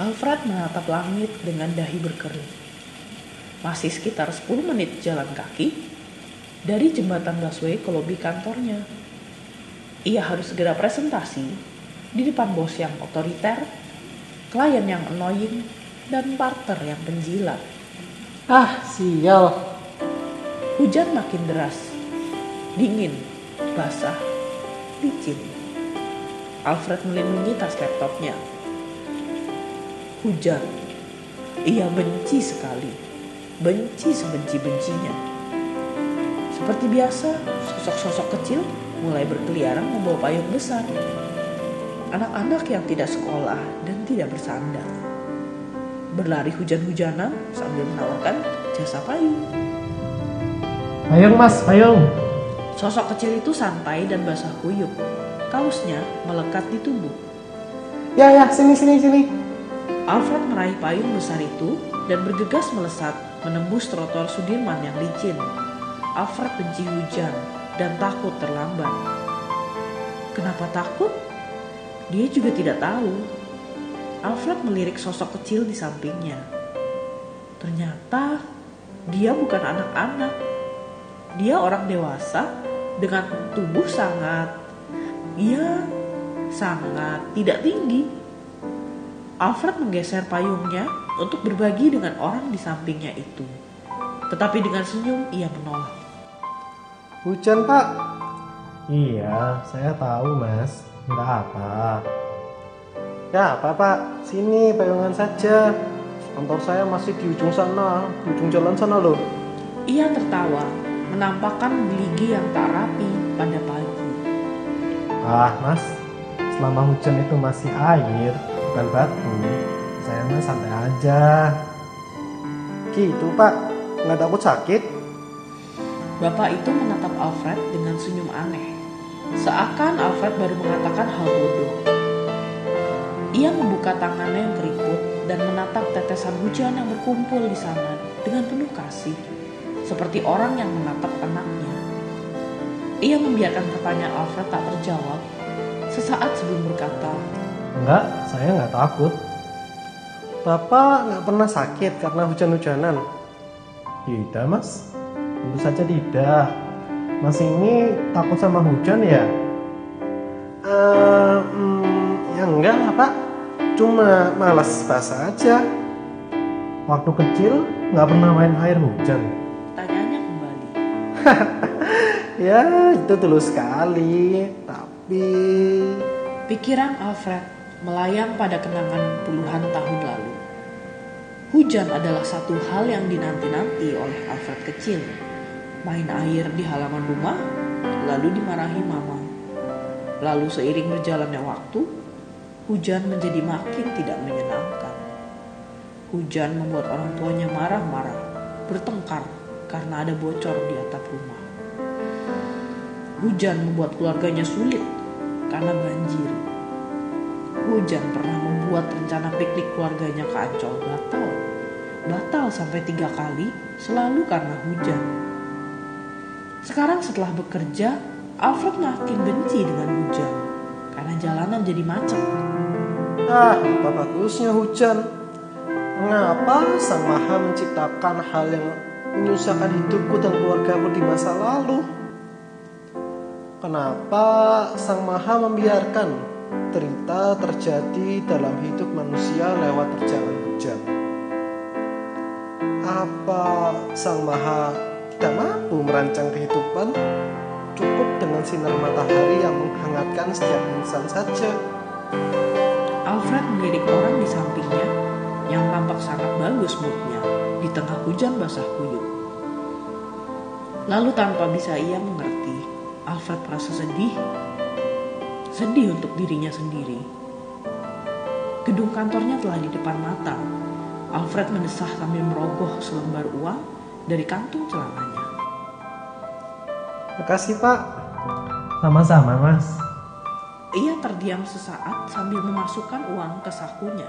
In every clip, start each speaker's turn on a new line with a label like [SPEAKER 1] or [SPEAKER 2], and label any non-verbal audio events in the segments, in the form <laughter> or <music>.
[SPEAKER 1] Alfred menatap langit dengan dahi berkerut. Masih sekitar 10 menit jalan kaki dari jembatan busway ke lobi kantornya. Ia harus segera presentasi di depan bos yang otoriter, klien yang annoying, dan partner yang penjilat.
[SPEAKER 2] Ah, sial.
[SPEAKER 1] Hujan makin deras, dingin, basah, licin. Alfred melindungi tas laptopnya. Hujan. Ia benci sekali. Benci sebenci-bencinya. Seperti biasa, sosok-sosok kecil mulai berkeliaran membawa payung besar. Anak-anak yang tidak sekolah dan tidak bersandar. Berlari hujan-hujanan sambil menawarkan jasa payung.
[SPEAKER 2] Payung mas, payung.
[SPEAKER 1] Sosok kecil itu santai dan basah kuyup. Kaosnya melekat di tubuh.
[SPEAKER 2] Ya ya, sini sini sini.
[SPEAKER 1] Alfred meraih payung besar itu dan bergegas melesat menembus trotoar Sudirman yang licin. Alfred benci hujan dan takut terlambat. Kenapa takut? Dia juga tidak tahu. Alfred melirik sosok kecil di sampingnya. Ternyata dia bukan anak-anak. Dia orang dewasa dengan tubuh sangat, ya sangat tidak tinggi. Alfred menggeser payungnya untuk berbagi dengan orang di sampingnya itu. Tetapi dengan senyum ia menolak.
[SPEAKER 2] Hujan pak. Iya, saya tahu mas. Enggak apa. Ya apa pak? Sini payungan saja. Kantor saya masih di ujung sana, di ujung jalan sana loh.
[SPEAKER 1] Ia tertawa, menampakkan geligi yang tak rapi pada pagi.
[SPEAKER 2] Ah mas, selama hujan itu masih air, bukan batu. Saya mah santai aja. Gitu pak, nggak takut sakit?
[SPEAKER 1] Bapak itu menatap Alfred dengan senyum aneh. Seakan Alfred baru mengatakan hal bodoh. Ia membuka tangannya yang keriput dan menatap tetesan hujan yang berkumpul di sana dengan penuh kasih, seperti orang yang menatap anaknya. Ia membiarkan pertanyaan Alfred tak terjawab. Sesaat sebelum berkata,
[SPEAKER 2] Enggak, saya nggak takut. Bapak nggak pernah sakit karena hujan-hujanan? Tidak mas, tentu saja tidak. Mas ini takut sama hujan ya? Eh, hmm, ya enggak lah pak, cuma malas basah aja. Waktu kecil nggak pernah main air hujan.
[SPEAKER 1] Tanyanya kembali. <laughs>
[SPEAKER 2] Ya itu dulu sekali, tapi
[SPEAKER 1] Pikiran Alfred melayang pada kenangan puluhan tahun lalu. Hujan adalah satu hal yang dinanti-nanti oleh Alfred kecil. Main air di halaman rumah, lalu dimarahi mama. Lalu seiring berjalannya waktu, hujan menjadi makin tidak menyenangkan. Hujan membuat orang tuanya marah-marah, bertengkar karena ada bocor di atap rumah. Hujan membuat keluarganya sulit karena banjir. Hujan pernah membuat rencana piknik keluarganya ke Ancol batal. Batal sampai tiga kali, selalu karena hujan. Sekarang setelah bekerja, Alfred makin benci dengan hujan. Karena jalanan jadi macet.
[SPEAKER 2] ah apa bagusnya hujan. Mengapa Sang Maha menciptakan hal yang menyusahkan hidupku dan keluargaku di masa lalu? Kenapa Sang Maha membiarkan derita terjadi dalam hidup manusia lewat terjangan hujan? Apa Sang Maha tidak mampu merancang kehidupan? Cukup dengan sinar matahari yang menghangatkan setiap insan saja.
[SPEAKER 1] Alfred melirik orang di sampingnya yang tampak sangat bagus moodnya di tengah hujan basah kuyup. Lalu tanpa bisa ia mengerti, Alfred merasa sedih. Sedih untuk dirinya sendiri. Gedung kantornya telah di depan mata. Alfred mendesah sambil merogoh selembar uang dari kantung celananya.
[SPEAKER 2] Makasih Pak. Sama-sama Mas.
[SPEAKER 1] Ia terdiam sesaat sambil memasukkan uang ke sakunya.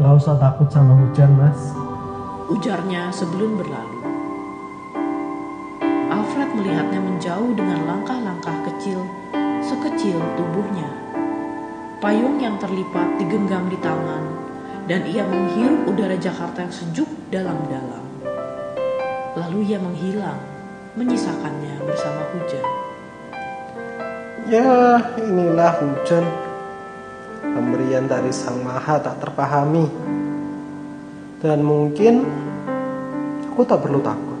[SPEAKER 2] Gak usah takut sama hujan Mas.
[SPEAKER 1] Ujarnya sebelum berlalu. Alfred melihatnya menjauh dengan langkah-langkah kecil, sekecil tubuhnya. Payung yang terlipat digenggam di tangan, dan ia menghirup udara Jakarta yang sejuk dalam-dalam. Lalu ia menghilang, menyisakannya bersama hujan.
[SPEAKER 2] Ya, inilah hujan. Pemberian dari Sang Maha tak terpahami. Dan mungkin aku tak perlu takut.